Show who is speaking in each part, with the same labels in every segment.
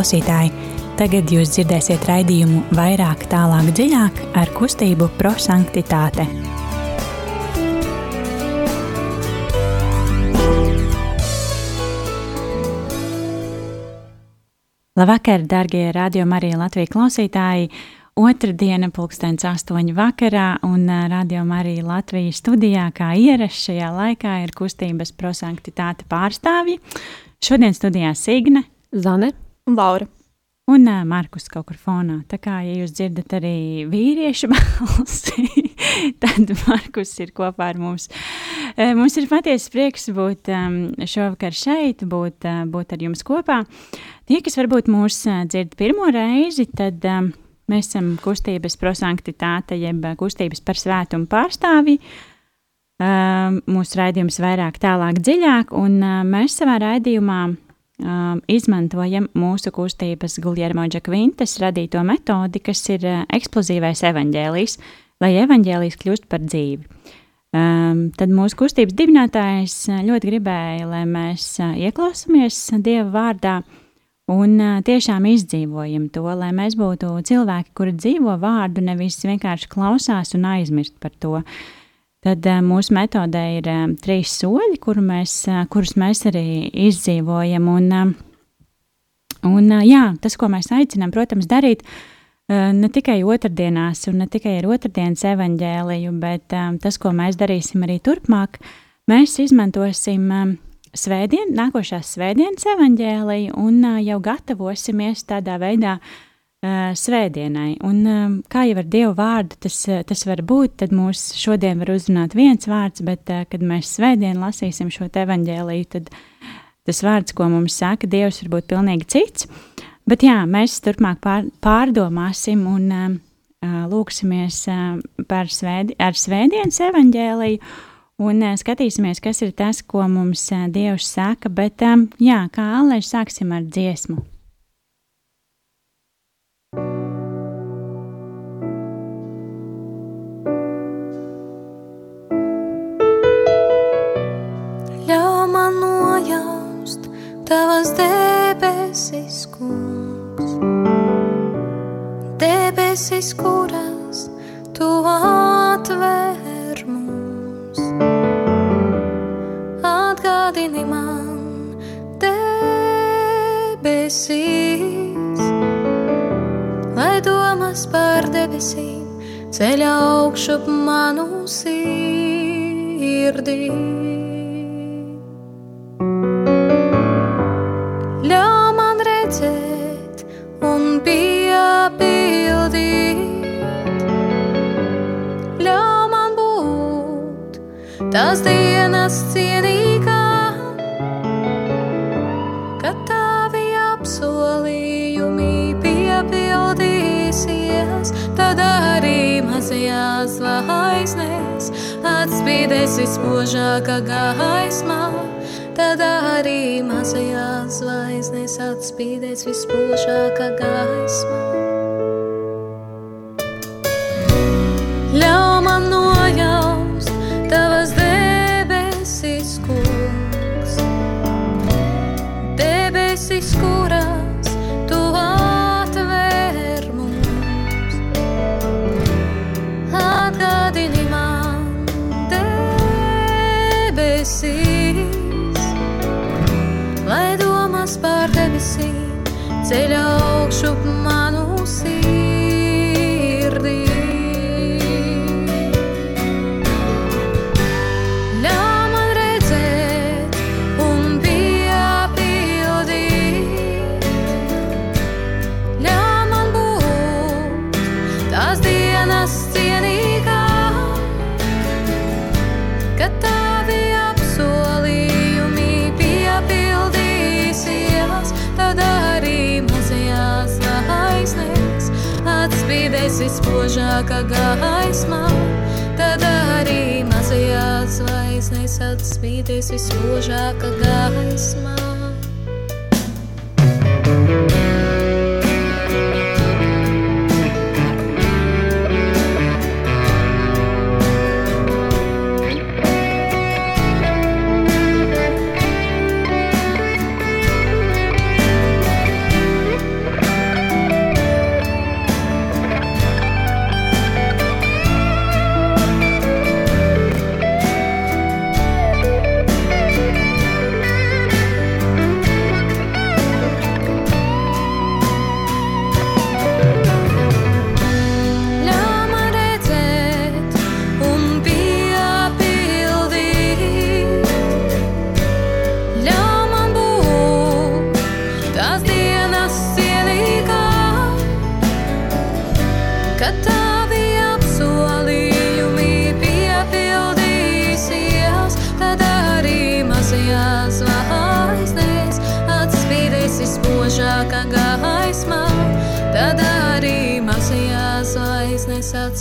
Speaker 1: klausītāji! Tagad jūs dzirdēsiet raidījumu vairāk, tālāk, dziļāk ar kustību prosanktitāte. Labvakar, darbie radio Marija Latvijas klausītāji! Otradiena, pulkstenis astoņi vakarā, un Radio Marija Latvijas studijā, kā ierasts šajā laikā, ir kustības prosanktitāte pārstāvji. Šodien studijā Signe,
Speaker 2: Zane
Speaker 3: un Laura.
Speaker 1: Un uh, Markus kaut kur fonā. Tā kā, ja jūs dzirdat arī vīriešu balsi, tad Markus ir kopā ar mums. Uh, mums ir patiesi prieks būt um, šovakar šeit, būt, uh, būt ar jums kopā. Tie, kas varbūt mūs uh, dzird pirmo reizi, tad um, Mēs esam kustības prosanktitāte, jeb kustības par svētumu pārstāvji. Uh, mūsu raidījums vairāk, tālāk, dziļāk, un uh, mēs savā raidījumā uh, izmantojam mūsu kustības Guljermo Džakvintas radīto metodi, kas ir uh, eksplozīvais evaņģēlijs, lai evaņģēlijs kļūst par dzīvi. Um, tad mūsu kustības dibinātājs ļoti gribēja, lai mēs uh, ieklausāmies Dieva vārdā, uh, Un tiešām izdzīvojam to, lai mēs būtu cilvēki, kuri dzīvo vārdu, nevis vienkārši klausās un aizmirst par to. Tad mūsu metodē ir trīs soļi, kur mēs, kurus mēs arī izdzīvojam. Un, un, jā, tas, ko mēs aicinām, protams, darīt ne tikai otrdienās, un ne tikai ar otrdienas evaņģēliju, bet tas, ko mēs darīsim arī turpmāk, mēs izmantosim svētdien, nākošās svētdienas evaņģēliju un jau gatavosimies tādā veidā uh, svētdienai. Un um, kā jau ar Dievu vārdu tas, uh, tas var būt, tad mūs šodien var uzrunāt viens vārds, bet kad mēs svētdien lasīsim šo evaņģēliju, tad tas vārds, ko mums saka Dievs, var būt pilnīgi cits. Bet jā, mēs turpmāk pār, pārdomāsim un uh, lūksimies uh, svēdi, ar svētdienas evaņģēliju Un uh, skatīsimies, kas ir tas, ko mums uh, Dievs saka. Bet, um, jā, kā Alēž, sāksim ar dziesmu.
Speaker 4: Debesis, kuras tu atvēri atgādini man debesīs, lai domas par debesīm ceļā augšu manu sirdī. Tās dienas cienīgās. tad arī mazajās zvaigznēs atspīdēs vispožākā gaismā. Tad arī mazajās zvaigznēs atspīdēs vispožākā gaismā. Tās dienas cienīgā, kad tavi apsolījumi piepildīsies, tad vispožākā gaismā, tad arī mazajās zvaigznēs atspīdēs vispožākā gaismā.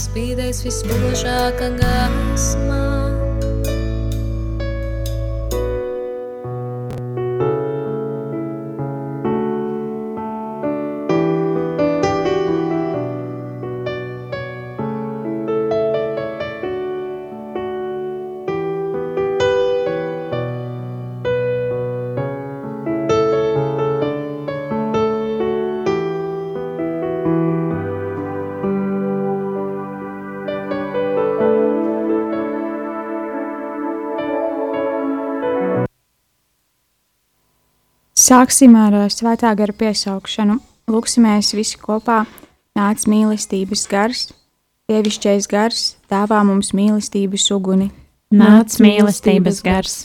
Speaker 4: Atspīdēs vispožākā gaismā.
Speaker 2: Sāksim ar svētā gara piesaukšanu. Lūksimies visi kopā, nāc mīlestības gars, dievišķais gars, dāvā mums mīlestības uguni.
Speaker 1: Nāc mīlestības gars,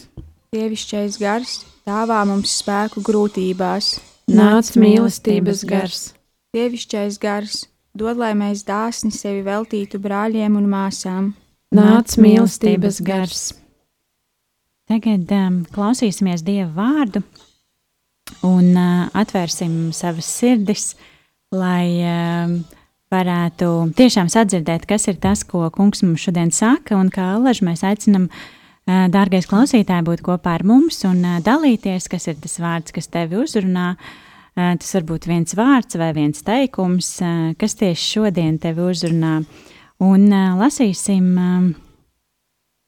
Speaker 2: Dievišķais gars, dāvā mums spēku grūtībās.
Speaker 3: Nāc mīlestības gars,
Speaker 2: Dievišķais gars, dod, lai mēs dāsni sevi veltītu brāļiem un māsām.
Speaker 3: nāc mīlestības gars.
Speaker 1: Tagad um, klausīsimies Dieva vārdu un uh, atvērsim savas sirdis, lai um, varētu tiešām sadzirdēt, kas ir tas, ko kungs mums šodien saka, un kā alaži mēs aicinam, uh, dārgais klausītāji, būt kopā ar mums un uh, dalīties, kas ir tas vārds, kas tevi uzrunā. Uh, tas var būt viens vārds vai viens teikums, uh, kas tieši šodien tevi uzrunā. Un uh, lasīsim uh,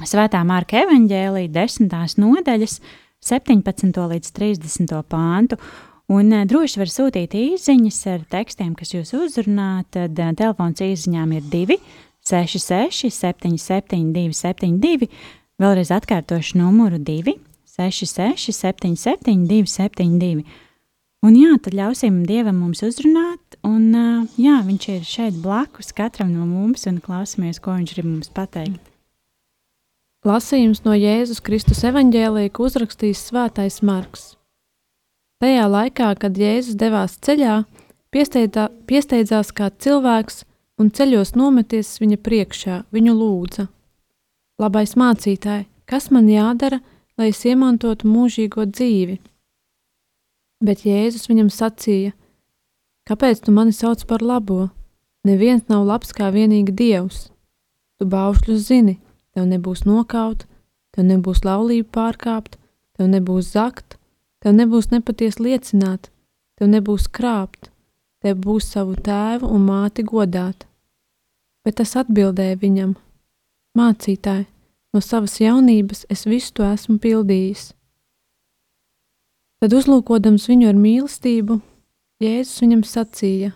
Speaker 1: Svētā Marka evanģēlīja desmitās nodaļas, 17. līdz 30. pāntu. Un uh, droši var sūtīt īsiņas ar tekstiem, kas jūs uzrunā. Tad uh, telefons īsiņām ir 2, 66, 77, 272. Vēlreiz atkārtošu numuru 2, 66, 77, 272. Un jā, tad ļausim Dievam mums uzrunāt, un uh, jā, Viņš ir šeit blakus katram no mums un klausāmies, ko Viņš grib mums pateikt.
Speaker 3: Lasījums no Jēzus Kristus evaņģēlīja, ko uzrakstījis Svētais Marks. Tajā laikā, kad Jēzus devās ceļā, piesteidā, piesteidzās kāds cilvēks un ceļos nometies viņa priekšā, viņu lūdza: Labais mācītāj, kas man jādara, lai es iemantotu mūžīgo dzīvi? Bet Jēzus viņam sacīja: Kāpēc tu mani sauc par labo? Neviens nav labs kā vienīgi Dievs. Tu baušļus zini, tev nebūs nokaut, tev nebūs laulība pārkāpt, tev nebūs zakt, tev nebūs nepaties liecināt, tev nebūs krāpt, tev būs savu tēvu un māti godāt. Bet tas atbildēja viņam: Mācītāji, no savas jaunības es visu to esmu pildījis. Tad, uzlūkodams viņu ar mīlestību, Jēzus viņam sacīja: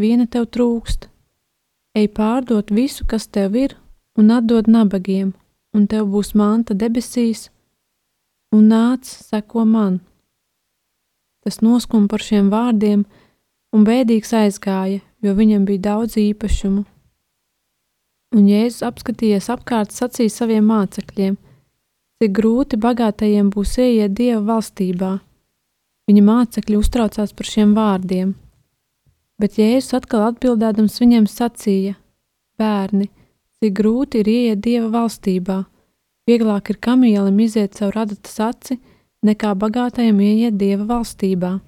Speaker 3: Viena tev trūkst, ej pārdot visu, kas tev ir, un atdod nabagiem, un tev būs manta debesīs, un nāc, seko man. Tas noskuma par šiem vārdiem, un bēdīgs aizgāja, jo viņam bija daudz īpašumu. Un Jēzus apskatījies apkārt, sacīja saviem mācekļiem, cik grūti bagātajiem būs ieiet Dieva valstībā. Viņa mācekļi uztraucās par šiem vārdiem, bet Jēzus atkal atbildēdams viņiem sacīja: Bērni, cik grūti ir ieiet Dieva valstībā. Vieglāk ir kamielim iziet caur radatas aci, nekā bagātajam ieiet Dieva valstībā.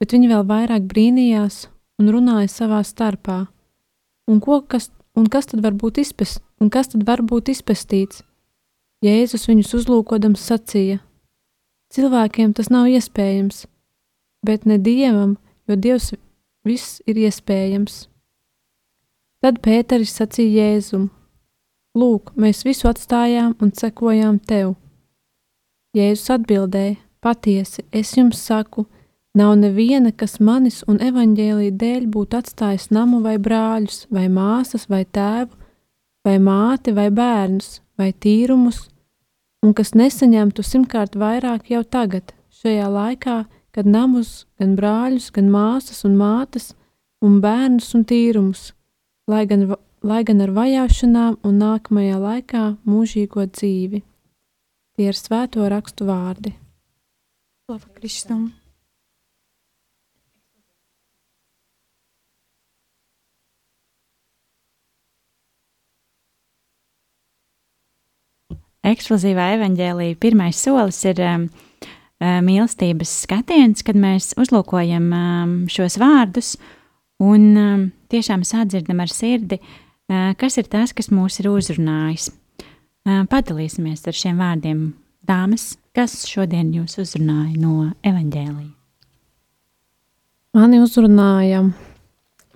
Speaker 3: Bet viņi vēl vairāk brīnījās un runāja savā starpā. Un, ko, kas, un kas tad var būt izpest, un kas tad var būt izpestīts? Jēzus viņus uzlūkodams sacīja: Cilvēkiem tas nav iespējams, bet ne Dievam, jo Dievs viss ir iespējams. Tad Pēteris sacīja Jēzum: Lūk, mēs visu atstājām un sekojām tev. Jēzus atbildēja: Patiesi, es jums saku, nav neviena, kas manis un evaņģēlīja dēļ būtu atstājis namu vai brāļus, vai māsas, vai tēvu, vai māti, vai bērnus, vai tīrumus, un kas nesaņemtu simtkārt vairāk jau tagad, šajā laikā, kad namus, gan brāļus, gan māsas un mātes, un bērnus un tīrumus, lai gan, lai gan ar vajāšanām un nākamajā laikā mūžīgo dzīvi. Tie ir svēto rakstu vārdi.
Speaker 2: Slava Kristum!
Speaker 1: eksplozīvā evaņģēlīja pirmais solis ir um, uh, mīlestības skatiens, kad mēs uzlūkojam um, šos vārdus un um, tiešām sadzirdam ar sirdi,
Speaker 4: kas ir tas, kas mūs ir uzrunājis. Padalīsimies ar šiem vārdiem. Dāmas, kas šodien jūs uzrunāja no evaņģēlīja?
Speaker 3: Mani uzrunāja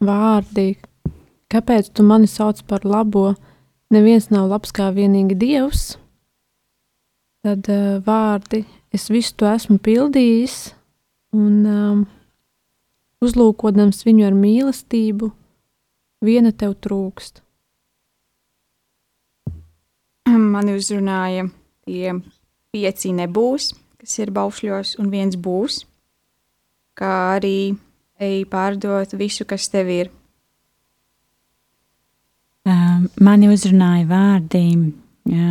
Speaker 3: vārdi, kāpēc tu mani sauc par labo, neviens nav labs kā vienīgi Dievs. Tad uh, vārdi, es visu to esmu pildījis, un um, uzlūkodams viņu ar mīlestību, viena tev trūkst.
Speaker 2: Mani uzrunāja tie pieci nebūs, kas ir baušļos, un viens būs, kā arī ej pārdot visu, kas tev ir.
Speaker 4: Mani uzrunāja vārdi.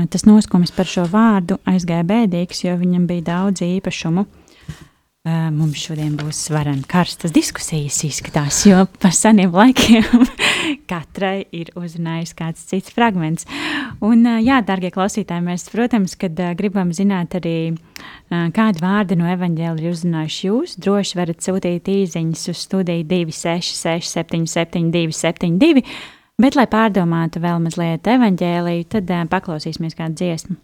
Speaker 4: Tas noskums par šo vārdu aizgāja bēdīgs, jo viņam bija daudz īpašumu. Mums šodien būs svarena karstas diskusijas, izskatās, jo par seniem laikiem katrai ir uzrunājis kāds cits fragments. Un, jā, darbie klausītāji, mēs, protams, kad gribam zināt arī, kādu vārdu no evaņģēla ir uzrunājuši jūs, droši varat sūtīt īziņas uz studiju 266 77 272, bet, lai pārdomātu vēl mazliet evaņģēliju, tad paklausīsimies kādu dziesmu.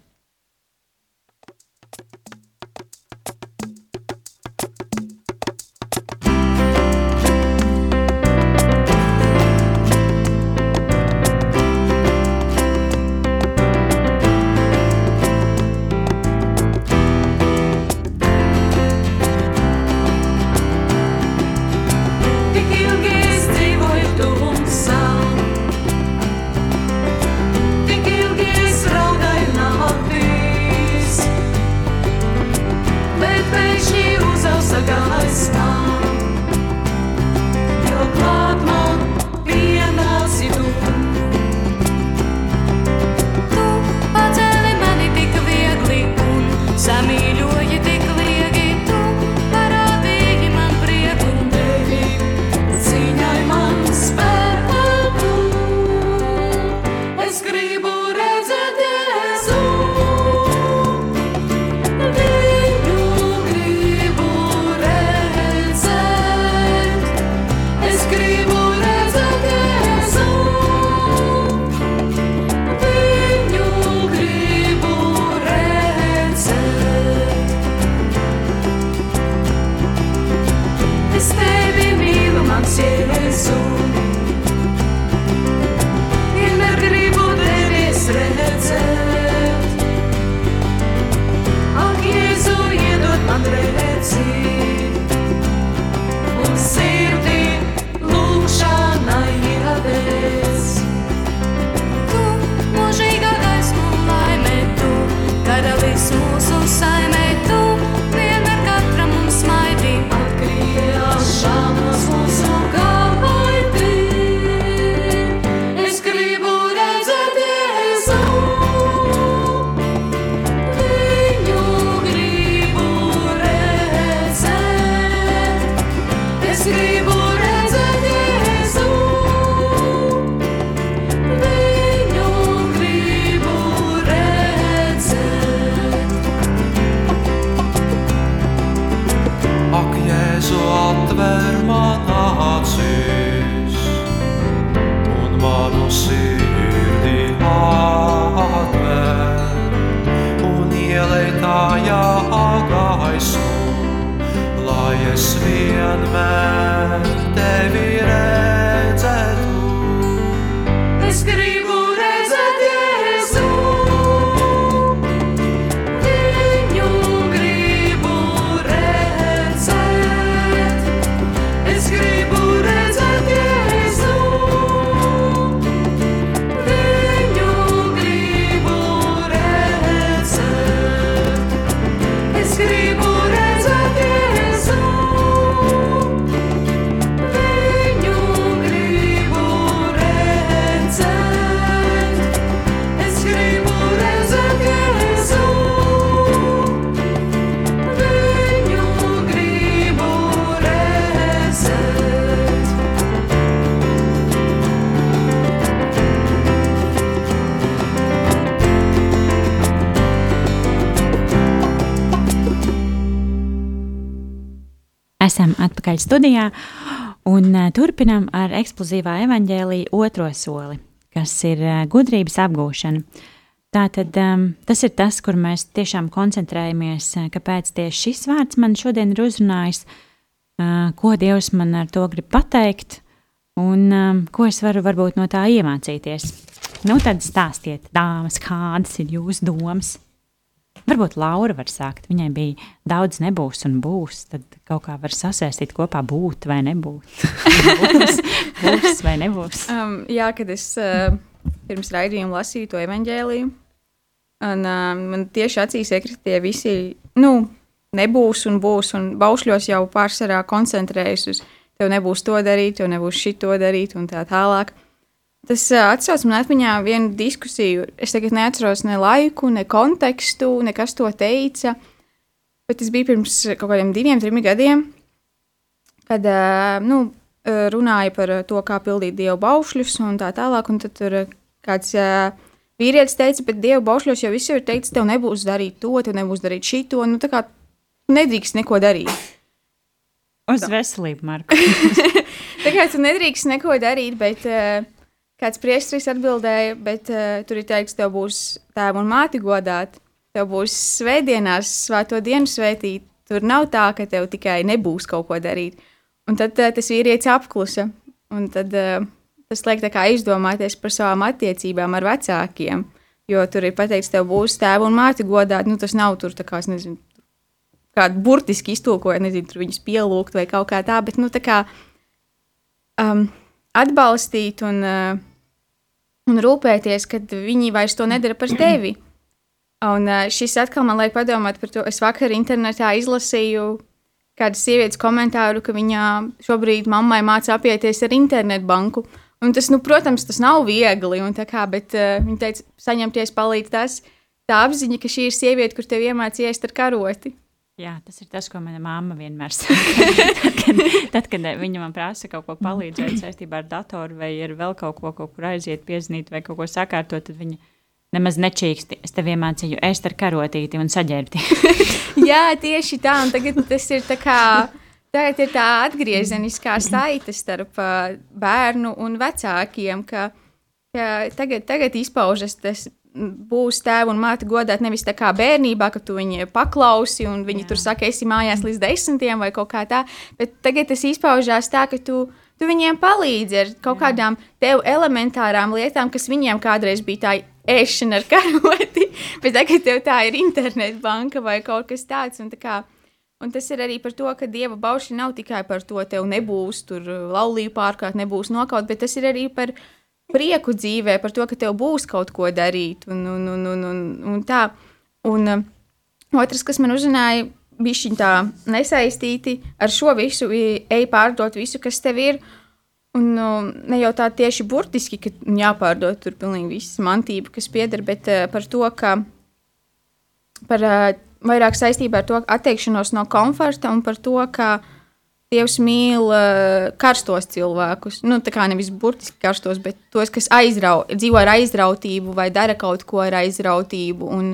Speaker 4: Atpakaļ studijā un uh, turpinam ar eksplozīvā evaņģēlīja otro soli,
Speaker 1: kas ir uh, gudrības apgūšana. Tātad um, tas ir tas, kur mēs tiešām koncentrējamies, uh, kāpēc tieši šis vārds man šodien ir uzrunājis, uh, ko Dievs man ar to grib pateikt, un um, ko es varu varbūt no tā iemācīties. Nu, tad stāstiet, dāmas, kādas ir jūsu domas? Varbūt Laura var sākt. Viņai bija daudz nebūs un būs. Tad kaut kā var sasaistīt kopā būt vai nebūt. būs, būs vai nebūs.
Speaker 2: Um, jā, kad es uh, pirms raidījuma lasīju to evaņģēliju, un um, man tieši acīs iekrita tie visi, nu, nebūs un būs, un baušļos jau pārsvarā koncentrējas uz tev nebūs to darīt, tev nebūs šito darīt un tā tālāk. Tas atsauc man atmiņā vienu diskusiju. Es tagad neatceros ne laiku, ne kontekstu, ne kas to teica. Bet tas bija pirms kaut kādiem diviem, trim gadiem, kad nu, runāja par to, kā pildīt dievu baušļus un tā tālāk. Un tad tur kāds vīrietis teica, bet dievu baušļos jau viss ir teikts, tev nebūs darīt to, tev nebūs darīt šito. Nu, tā kā nedrīkst neko darīt.
Speaker 1: Uz veselību, Marko.
Speaker 2: tā kā tu nedrīkst neko darīt, bet uh, Kāds priesteris atbildēja, bet uh, tur ir teikts, tev būs tēvu un māti godāt, tev būs svētdienās svēto dienu svētīt. Tur nav tā, ka tev tikai nebūs kaut ko darīt. Un tad uh, tas vīrietis apklusa. Un tad uh, tas liek izdomāties par savām attiecībām ar vecākiem. Jo tur ir pateikts, tev būs tēvu un māti godāt. Nu, tas nav tur kā, nezinu, kādu burtiski iztulkojot, nezinu, tur viņus pielūgt vai kaut kā tā, bet, nu, tā kā um, atbalstīt un uh, un rūpēties, ka viņi vairs to nedara par tevi. Un šis atkal man liek padomāt par to. Es vakar internetā izlasīju kādu sievietes komentāru, ka viņa šobrīd mammai māca apieties ar internetbanku. Un tas, nu, protams, tas nav viegli. Kā, bet uh, viņa teica, saņemties palīdz tas, tā apziņa, ka šī ir sieviete, kur tev iemācījies ar karoti.
Speaker 1: Jā, tas ir tas, ko mana mamma vienmēr saka. tad, kad, tad, kad viņa man prasa kaut ko palīdzēt saistībā ar datoru, vai ir vēl kaut ko, kaut kur aiziet, piezīmēt, vai kaut ko sakārtot, tad viņa nemaz nečīksti. Es tev iemācīju ēst ar karotīti un saģērbti.
Speaker 2: Jā, tieši tā. Un tagad tas ir tā kā. Tagad ir tā atgriezeniskā saite starp bērnu un vecākiem, ka, ka tagad, tagad izpaužas tas būs tēva un māte godāt nevis tā kā bērnībā, ka tu viņai paklausi un viņi Jā. tur saka, esi mājās līdz desmitiem vai kaut kā tā, bet tagad tas izpaužās tā, ka tu, tu viņiem palīdzi ar kaut Jā. kādām tev elementārām lietām, kas viņiem kādreiz bija tā ēšana ar karoti, bet tagad tev tā ir internetbanka vai kaut kas tāds. Un tā kā, Un tas ir arī par to, ka dieva baušļi nav tikai par to, tev nebūs tur laulība pārkārt, nebūs nokaut, bet tas ir arī par prieku dzīvē, par to, ka tev būs kaut ko darīt. Un, un, un, un, un, un tā. Un um, otrs, kas man uzrunāja, bija šī tā nesaistīti ar šo visu, ej pārdot visu, kas tev ir. Un um, ne jau tā tieši burtiski, ka jāpārdod tur pilnīgi viss mantība, kas pieder, bet uh, par to, ka par uh, vairāk saistībā ar to atteikšanos no komforta un par to, ka uh, Dievs mīl uh, karstos cilvēkus. Nu, tā kā nevis burtiski karstos, bet tos, kas aizrau, dzīvo ar aizrautību vai dara kaut ko ar aizrautību. Un,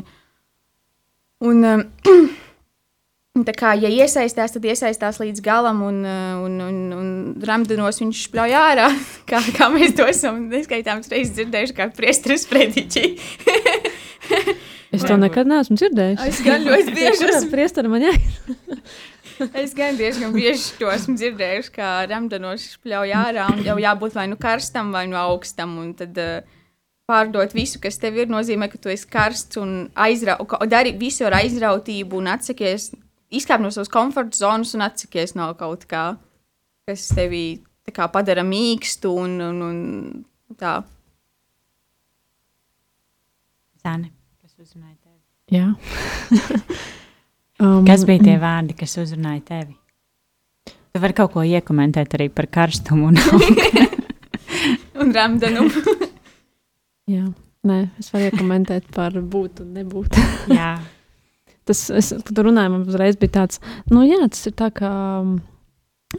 Speaker 2: un, uh, tā kā, ja iesaistās, tad iesaistās līdz galam, un, uh, un, un, un rāmdinos viņš spļauj ārā. Kā, kā mēs to esam neskaitāmas reizes dzirdējuši, kā priesteris prediķi.
Speaker 3: es to nekad neesmu dzirdējis.
Speaker 2: Es gan ļoti bieži
Speaker 3: esmu priesteris.
Speaker 2: es gan diezgan bieži to esmu dzirdējuši, kā rāmdanos spļauj ārā un jau jābūt vai nu karstam, vai nu augstam. Un tad uh, pārdot visu, kas tev ir, nozīmē, ka tu esi karsts un aizra dari visu ar aizrautību un atsakies, izkāp no savas komforta zonas un atsakies no kaut kā, kas tevi kā, padara mīkstu un, un, un tā.
Speaker 1: Zane, kas uzrunāja tevi?
Speaker 3: Jā.
Speaker 1: Um, kas bija tie vārdi, kas uzrunāja tevi? Tu vari kaut ko iekomentēt arī par karstumu un,
Speaker 2: un rāmdenumu.
Speaker 3: Jā, nē, es varu iekomentēt par būt un nebūt.
Speaker 1: jā.
Speaker 3: Tas, es, kad runājām, man uzreiz bija tāds, nu jā, tas ir tā kā. Um,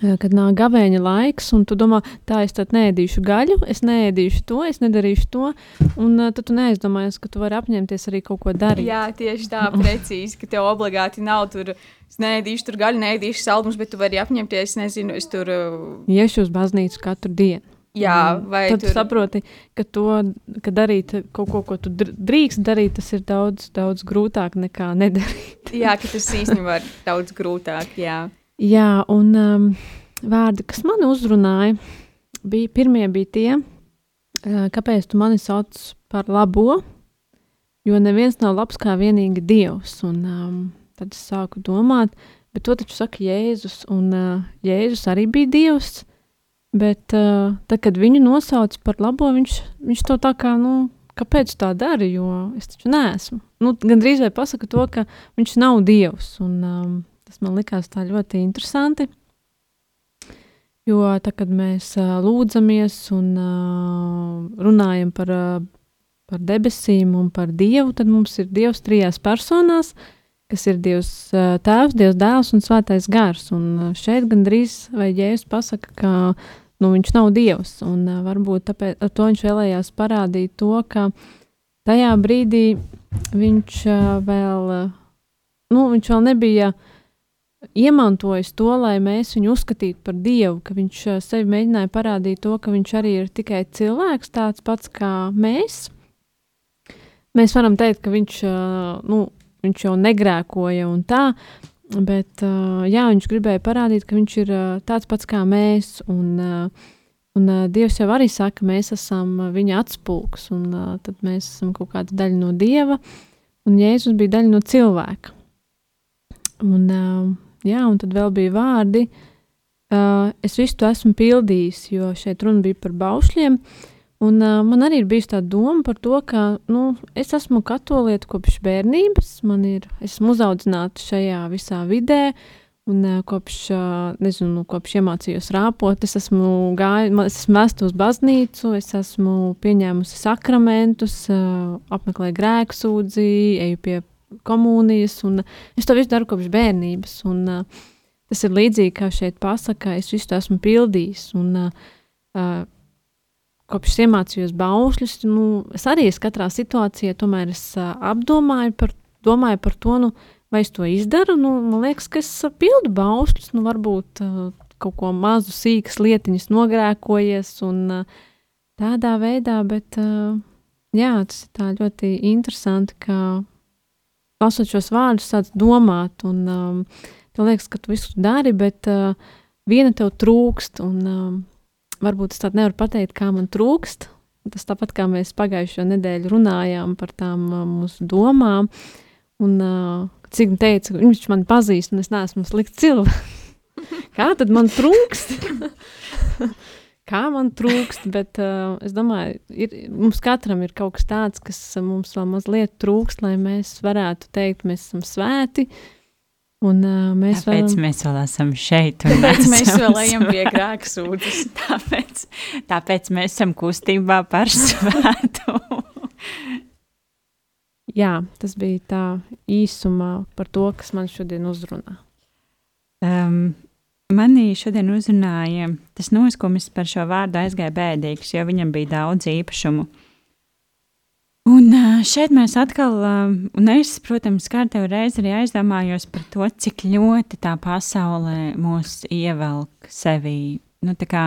Speaker 3: kad nāk gavēņa laiks, un tu domā, tā es tad neēdīšu gaļu, es neēdīšu to, es nedarīšu to, un uh, tad tu neaizdomājies, ka tu vari apņemties arī kaut ko darīt.
Speaker 2: Jā, tieši tā, precīzi, ka tev obligāti nav tur. Es neēdīšu tur gaļu, neēdīšu saldumus, bet tu vari apņemties, nezinu, es tur. Uh...
Speaker 3: Iešu uz baznīcu katru dienu.
Speaker 2: Jā, vai
Speaker 3: tad tu
Speaker 2: tur-
Speaker 3: saproti, ka to ka darīt kaut ko, ko tu dr- drīkst darīt, tas ir daudz, daudz grūtāk nekā nedarīt.
Speaker 2: Jā, ka tas īstenībā ir daudz grūtāk. Jā,
Speaker 3: Jā, un um, vārdi, kas man uzrunāja, bija pirmie bija tie, uh, kāpēc tu mani sauc par labo, jo neviens nav labs kā vienīgi Dievs. Un, um, tad es sāku domāt, bet to taču saka Jēzus, un uh, Jēzus arī bija Dievs, bet uh, tad, kad viņu nosauc par labo, viņš, viņš to tā kā, nu, kāpēc tā dara, jo es taču neesmu. Nu, Gan drīz vai pasaka to, ka viņš nav Dievs, un um, tas man likās tā ļoti interesanti. Jo tā, kad mēs uh, lūdzamies un uh, runājam par, uh, par debesīm un par Dievu, tad mums ir Dievs trijās personās, kas ir Dievs uh, Tēvs, Dievs Dēls un Svētais Gars. Un uh, šeit gandrīz vai Jēzus pasaka, ka nu, viņš nav Dievs. Un uh, varbūt tāpēc, ar to viņš vēlējās parādīt to, ka tajā brīdī viņš uh, vēl, uh, nu, viņš vēl nebija iemantojis to, lai mēs viņu uzskatītu par dievu, ka viņš uh, sevi mēģināja parādīt to, ka viņš arī ir tikai cilvēks, tāds pats kā mēs. Mēs varam teikt, ka viņš, uh, nu, viņš jau negrēkoja un tā, bet uh, jā, viņš gribēja parādīt, ka viņš ir tāds pats kā mēs. Un, un Dievs jau arī saka, ka mēs esam viņa atspūgs, un tad mēs esam kaut kāda daļa no dieva, un Jēzus bija daļa no cilvēka. Un, uh, jā, un tad vēl bija vārdi, uh, es visu to esmu pildījis, jo šeit runa bija par baušļiem. Un, uh, man arī ir bijusi tā doma par to, ka nu, es esmu katolieta kopš bērnības, ir, esmu uzaudzināta šajā visā vidē, un uh, kopš, uh, nezinu, kopš iemācījos rāpot, es esmu gājis, es esmu vēsta uz baznīcu, es esmu pieņēmusi sakramentus, uh, apmeklēju grēksūdzi, eju pie komunijas, un es to visu daru kopš bērnības. Un, uh, tas ir līdzīgi kā šeit pasakā, es visu to esmu pildījis. Un, uh, uh, kopš iemācījos baušļus, nu, es arī es katrā situācijā tomēr es uh, apdomāju par, domāju par to, nu, vai es to izdaru. Nu, man liekas, ka es uh, pildu baušļus, nu, varbūt uh, kaut ko mazu, sīkas lietiņas nogrēkojies un uh, tādā veidā, bet uh, jā, tas ir ļoti interesanti, ka lasot šos vārdus, sāc domāt, un um, tev liekas, ka tu visu dari, bet uh, viena tev trūkst, un um, varbūt es tādu nevaru pateikt, kā man trūkst. Tas tāpat kā mēs pagājušo nedēļu runājām par tām uh, mūsu domām, un uh, cik man teica, ka viņš man pazīst, un es neesmu slikts cilvēks. kā tad man trūkst? kā man trūkst, bet uh, es domāju, ir, mums katram ir kaut kas tāds, kas uh, mums vēl mazliet trūkst, lai mēs varētu teikt, mēs esam svēti. Un, uh, mēs
Speaker 1: Tāpēc
Speaker 3: varam...
Speaker 1: mēs vēl esam šeit.
Speaker 2: tāpēc mēs
Speaker 1: esam
Speaker 2: vēl ejam pie grēksūdzes.
Speaker 1: Tāpēc, tāpēc mēs esam kustībā par svētu.
Speaker 3: Jā, tas bija tā īsumā par to, kas man šodien uzrunā.
Speaker 1: Um, manī šodien uzrunāja tas noskums par šo vārdu aizgāja bēdīgs, jo viņam bija daudz īpašumu. Un šeit mēs atkal, un es, protams, kārtējo reizi arī aizdomājos par to, cik ļoti tā pasaulē mūs ievelk sevī. Nu, tā kā,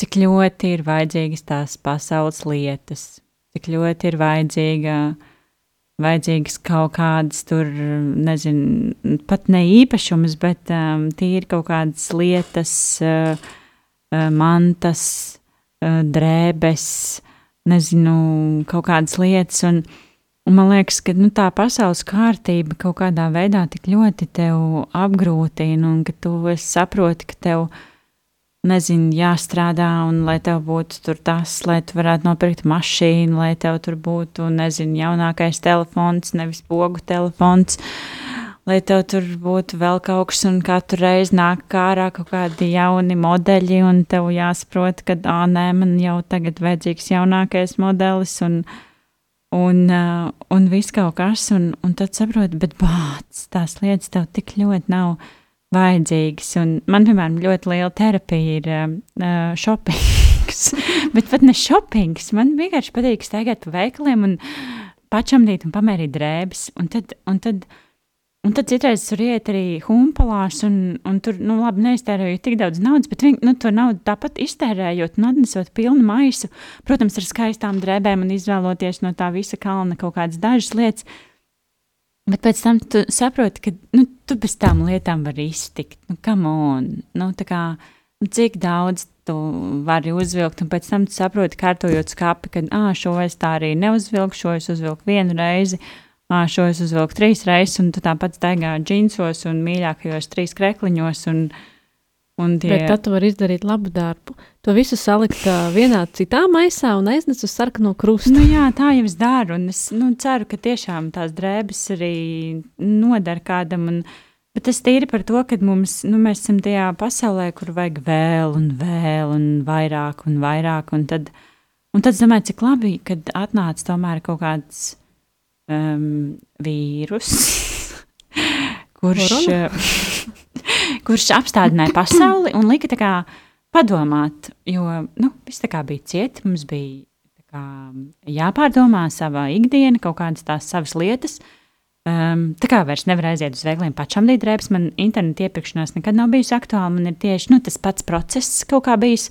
Speaker 1: cik ļoti ir vajadzīgas tās pasaules lietas, cik ļoti ir vajadzīga, vajadzīgas kaut kādas tur, nezinu, pat ne īpašumas, bet um, tīri kaut kādas lietas, uh, uh, mantas, uh, drēbes, nezinu, kaut kādas lietas. Un, un man liekas, ka nu, tā pasaules kārtība kaut kādā veidā tik ļoti tev apgrūtina, un ka tu saproti, ka tev nezinu, jāstrādā, un lai tev būtu tur tas, lai tu varētu nopirkt mašīnu, lai tev tur būtu, nezinu, jaunākais telefons, nevis pogu telefons. Lai tev tur būtu vēl kaut kas, un katru reizi nāk ārā kaut kādi jauni modeļi, un tev jāsaprot, ka, ah, nē, man jau tagad vajadzīgs jaunākais modelis, un, un, uh, un viss kaut kas, un, un tad saproti, bet bāc, tās lietas tev tik ļoti nav vajadzīgas. Un man, piemēram, ļoti liela terapija ir uh, shoppings. Bet pat ne shoppings. Man vienkārši patīk staigāt pa veikaliem un pačamdīt un pamērīt drēbes. Un tad, un tad, Un tad citreiz tur iet arī humpalās, un, un tur, nu, labi, neiztērējot tik daudz naudas, bet viņi nu, to naudu tāpat iztērējot un atnesot pilnu maisu, protams, ar skaistām drēbēm un izvēloties no tā visa kalna kaut kādas dažas lietas. Bet pēc tam tu saproti, ka nu, tu bez tām lietām vari iztikt. Nu, nu, kā, nu, cik daudz tu vari uzvilkt, un pēc tam tu saproti, kārtojot skāpi, ka ah, šo es tā arī neuzvilku, šo es uzvilku vienu reizi. Uh, ah, šo es uzvilku trīs reizes, un tu tāpat staigā džinsos un mīļākajos trīs krekliņos. Un, un tie...
Speaker 3: Bet tad tu vari izdarīt labu darbu. To visu salikt uh, vienā citā maisā un aiznest uz sarkano krustu.
Speaker 1: Nu, jā, tā jau es daru, un es nu, ceru, ka tiešām tās drēbes arī noder kādam. Un, Bet tas tīri par to, ka mums, nu, mēs esam tajā pasaulē, kur vajag vēl un vēl un vairāk un vairāk. Un tad, un tad es domāju, cik labi, kad atnāca tomēr kaut kāds um, vīrus, kurš, kurš apstādināja pasauli un lika kā, padomāt, jo nu, viss tā kā bija cieti, mums bija kā, jāpārdomā savā ikdiena, kaut kādas tās savas lietas. Um, tā kā vairs nevar aiziet uz veikliem pašam dīdrēbs, man interneta iepirkšanās nekad nav bijusi aktuāla, man ir tieši nu, tas pats process kaut kā bijis.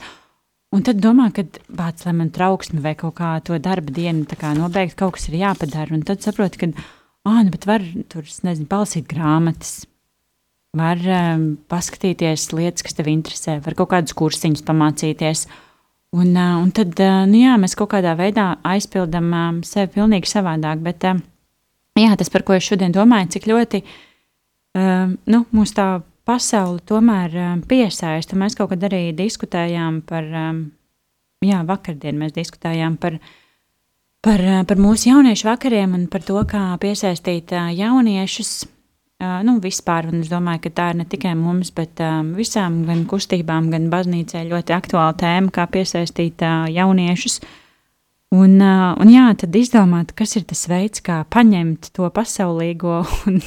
Speaker 1: Un tad domā, ka bāc, lai man trauksme vai kaut kā to darba dienu nobeigt, kaut kas ir jāpadara. Un tad saproti, ka, ah, nu, bet var tur, nezinu, palasīt grāmatas, var um, paskatīties lietas, kas tev interesē, var kaut kādus kursiņus pamācīties. Un, uh, un tad, uh, nu jā, mēs kaut kādā veidā aizpildām um, sevi pilnīgi savādāk. Bet, uh, jā, tas, par ko es šodien domāju, cik ļoti, um, nu, mūs tā pasauli tomēr um, piesaista. Mēs kaut kad arī diskutējām par, um, jā, vakardien mēs diskutējām par, par, uh, par mūsu jauniešu vakariem un par to, kā piesaistīt uh, jauniešus. Uh, nu, vispār, un es domāju, ka tā ir ne tikai mums, bet um, visām gan kustībām, gan baznīcai ļoti aktuāla tēma, kā piesaistīt uh, jauniešus. Un, uh, un jā, tad izdomāt, kas ir tas veids, kā paņemt to pasaulīgo un,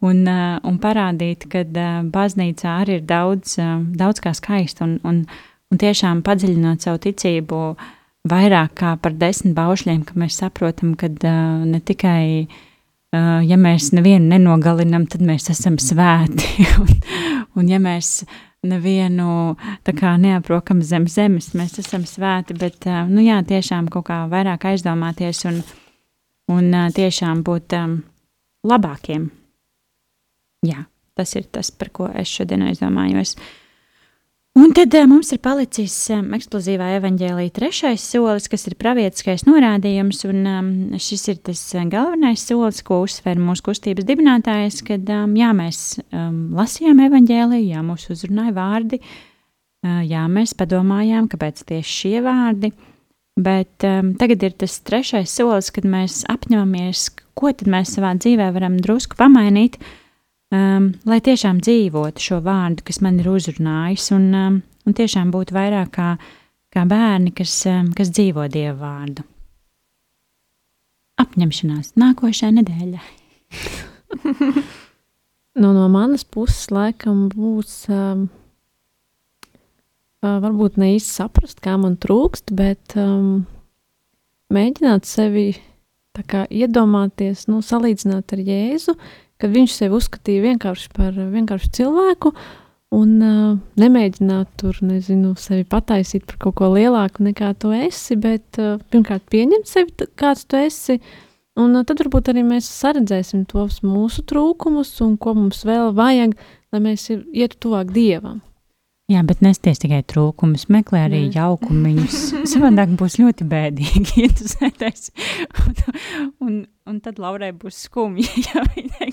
Speaker 1: un, uh, un parādīt, ka uh, baznīcā arī ir daudz, uh, daudz kā skaista un, un, un tiešām padziļināt savu ticību vairāk kā par desmit baušļiem, ka mēs saprotam, ka ne tikai ja mēs nevienu nenogalinam, tad mēs esam svēti. un, un ja mēs nevienu kā, neaprokam zem zemes, mēs esam svēti, bet nu, jā, tiešām kaut kā vairāk aizdomāties un, un tiešām būt um, labākiem jā, tas ir tas, par ko es šodien aizdomājos. Un tad uh, mums ir palicis um, eksplozīvā evanģēlīja trešais solis, kas ir pravietiskais norādījums, un um, šis ir tas galvenais solis, ko uzsver mūsu kustības dibinātājs, kad um, jā, mēs um, lasījām evanģēliju, jā, mūs uzrunāja vārdi, uh, jā, mēs padomājām, kāpēc tieši šie vārdi, bet um, tagad ir tas trešais solis, kad mēs apņemamies, ko tad mēs savā dzīvē varam drusku pamainīt, uh, um, lai tiešām dzīvotu šo vārdu, kas man ir uzrunājis, un, um, un tiešām būtu vairāk kā, kā bērni, kas, um, kas dzīvo dievu vārdu. Apņemšanās nākošajai nedēļai.
Speaker 3: nu, no manas puses, laikam, būs. Um, uh, varbūt ne īsti saprast, kā man trūkst, bet um, mēģināt sevi kā, iedomāties, nu, salīdzināt ar Jēzu, uh, kad viņš sevi uzskatīja vienkārši par vienkāršu cilvēku un uh, nemēģināt tur, nezinu, sevi pataisīt par kaut ko lielāku nekā tu esi, bet uh, pirmkārt pieņemt sevi, kāds tu esi. Un uh, tad varbūt arī mēs saredzēsim tos mūsu trūkumus un ko mums vēl vajag, lai mēs ietu tuvāk Dievam.
Speaker 1: Jā, bet nesties tikai trūkumus, meklē arī Nē. jaukumiņus. Savādāk būs ļoti bēdīgi, ja tu sēdēsi. Un, un, un tad Laurai būs skumji, ja viņa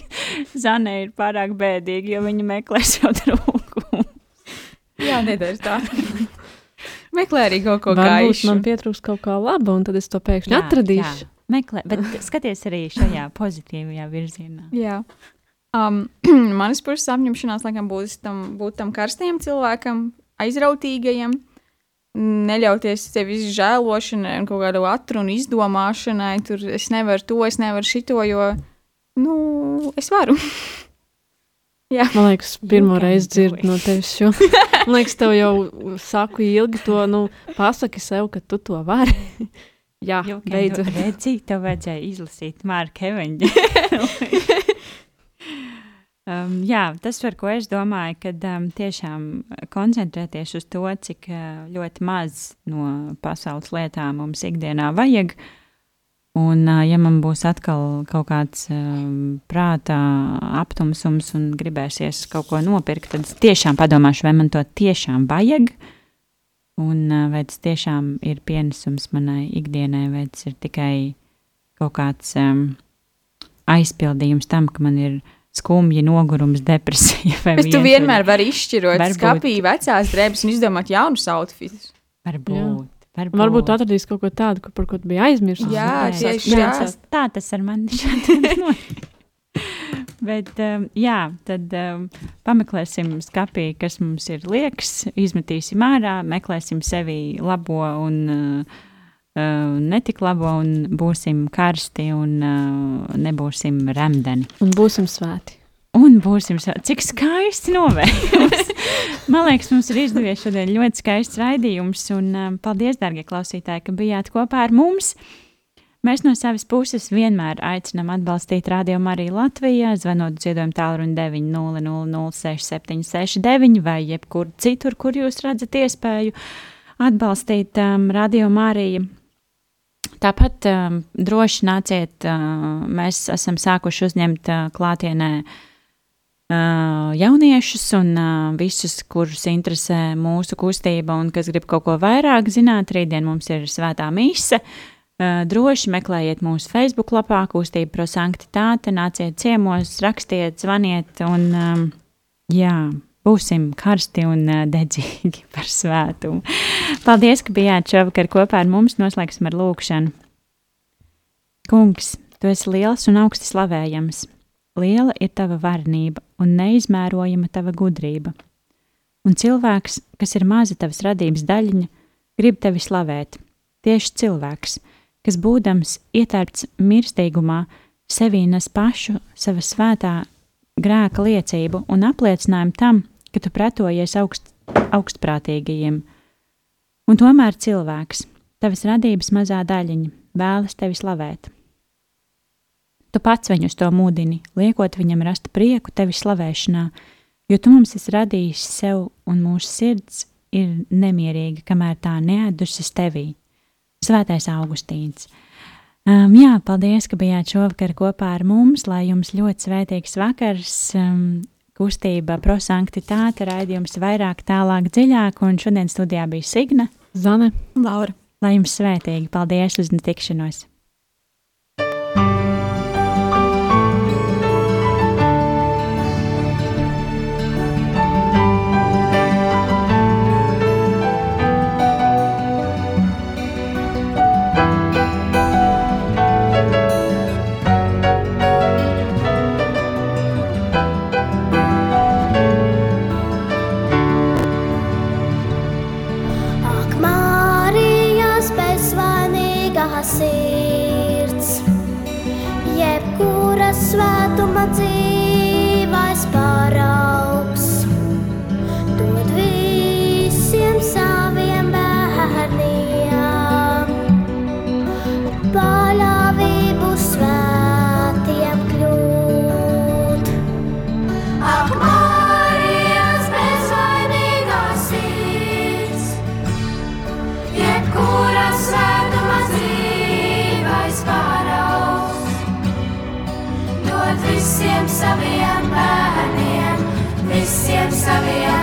Speaker 1: Zanē ir pārāk bēdīgi, jo viņa meklē jau trūkumus.
Speaker 2: Jā, nedara tā. meklē arī kaut ko.
Speaker 3: Varbūt man pietrūks kaut kā laba, un tad es to pēkšņi jā, atradīšu.
Speaker 1: Jā. Meklē, bet skaties arī šajā pozitīvajā virzienā.
Speaker 2: Jā. Um, manas puses apņemšanās, laikam, būs tam, būt tam karstajam cilvēkam, aizrautīgajam, neļauties sevi žēlošanai un kaut kādu atrunu izdomāšanai. Tur es nevaru to, es nevaru šito, jo, nu, es varu.
Speaker 3: Jā. Man liekas, pirmo reizi dzirdu no tevis šo. Man liekas, tev jau saku ilgi to, nu, pasaki sev, ka tu to vari. Jā, beidzot.
Speaker 1: Redzi, tev vajadzēja izlasīt Mārka Eveņģi. Um, jā, tas, par ko es domāju, kad um, tiešām koncentrēties uz to, cik uh, ļoti maz no pasaules lietām mums ikdienā vajag. Un, uh, ja man būs atkal kaut kāds um, prātā aptumsums un gribēsies kaut ko nopirkt, tad es tiešām padomāšu, vai man to tiešām vajag. Un uh, vai tas tiešām ir pienesums manai ikdienai, vai tas ir tikai kaut kāds um, aizpildījums tam, ka man ir skumji, nogurums, depresija.
Speaker 2: Bet tu vienmēr vari izšķirot varbūt. skapī vecās drēbes un izdomāt jaunus outfitus.
Speaker 1: Varbūt. Jā.
Speaker 3: Varbūt, varbūt atradīs kaut ko tādu, par ko biji aizmirsis.
Speaker 2: Jā, tieši tā.
Speaker 1: Tā tas ar mani šādi Bet, um, jā, tad um, pameklēsim skapī, kas mums ir liekas, izmetīsim ārā, meklēsim sevi labo un uh, netik labo, un būsim karsti un uh, nebūsim remdeni.
Speaker 3: Un būsim svēti.
Speaker 1: Un būsim svēti. Cik skaisti novērtējums! Man liekas, mums ir izdevies šodien ļoti skaists raidījums, un um, paldies, darbie klausītāji, ka bijāt kopā ar mums. Mēs no savas puses vienmēr aicinām atbalstīt Radio Mariju Latvijā, zvanot ziedojumu tālruni 900-6769 vai jebkur citur, kur jūs redzat iespēju atbalstīt um, Radio Mariju. Tāpat um, droši nāciet, uh, mēs esam sākuši uzņemt uh, klātienē uh, jauniešus un uh, visus, kurus interesē mūsu kustība un kas grib kaut ko vairāk zināt. Rītdien mums ir svētā mise. Uh, droši meklējiet mūsu Facebook lapā, kustība prosanktitāte, nāciet ciemos, rakstiet, zvaniet un um, jā būsim karsti un dedzīgi par svētumu. Paldies, ka bijāt šovakar kopā ar mums. Noslēgsim ar lūkšanu. Kungs, tu esi liels un augsti slavējams. Liela ir tava varenība un neizmērojama tava gudrība. Un cilvēks, kas ir maza tavas radības daļiņa, grib tevi slavēt. Tieši cilvēks, kas būdams ietērpts mirstīgumā, sevī nes pašu sava svētā grēka liecību un apliecinājumu tam, ka tu pretojies augst, augstprātīgajiem. Un tomēr cilvēks, tavas radības mazā daļiņa, vēlas tevi slavēt. Tu pats viņus to mudini, liekot viņam rast prieku tevi slavēšanā, jo tu mums esi radījis sev un mūsu sirds ir nemierīga, kamēr tā neatdušas tevī. Svētais Augustīns. Um, jā, paldies, ka bijāt šovakar kopā ar mums, lai jums ļoti svētīgs vakars. Um, kustība prosanktitāte raidījums vairāk, tālāk, dziļāk, un šodien studijā bija Signa,
Speaker 3: Zane,
Speaker 2: Laura.
Speaker 1: Lai jums svētīgi! Paldies uz netikšanos!
Speaker 5: sabe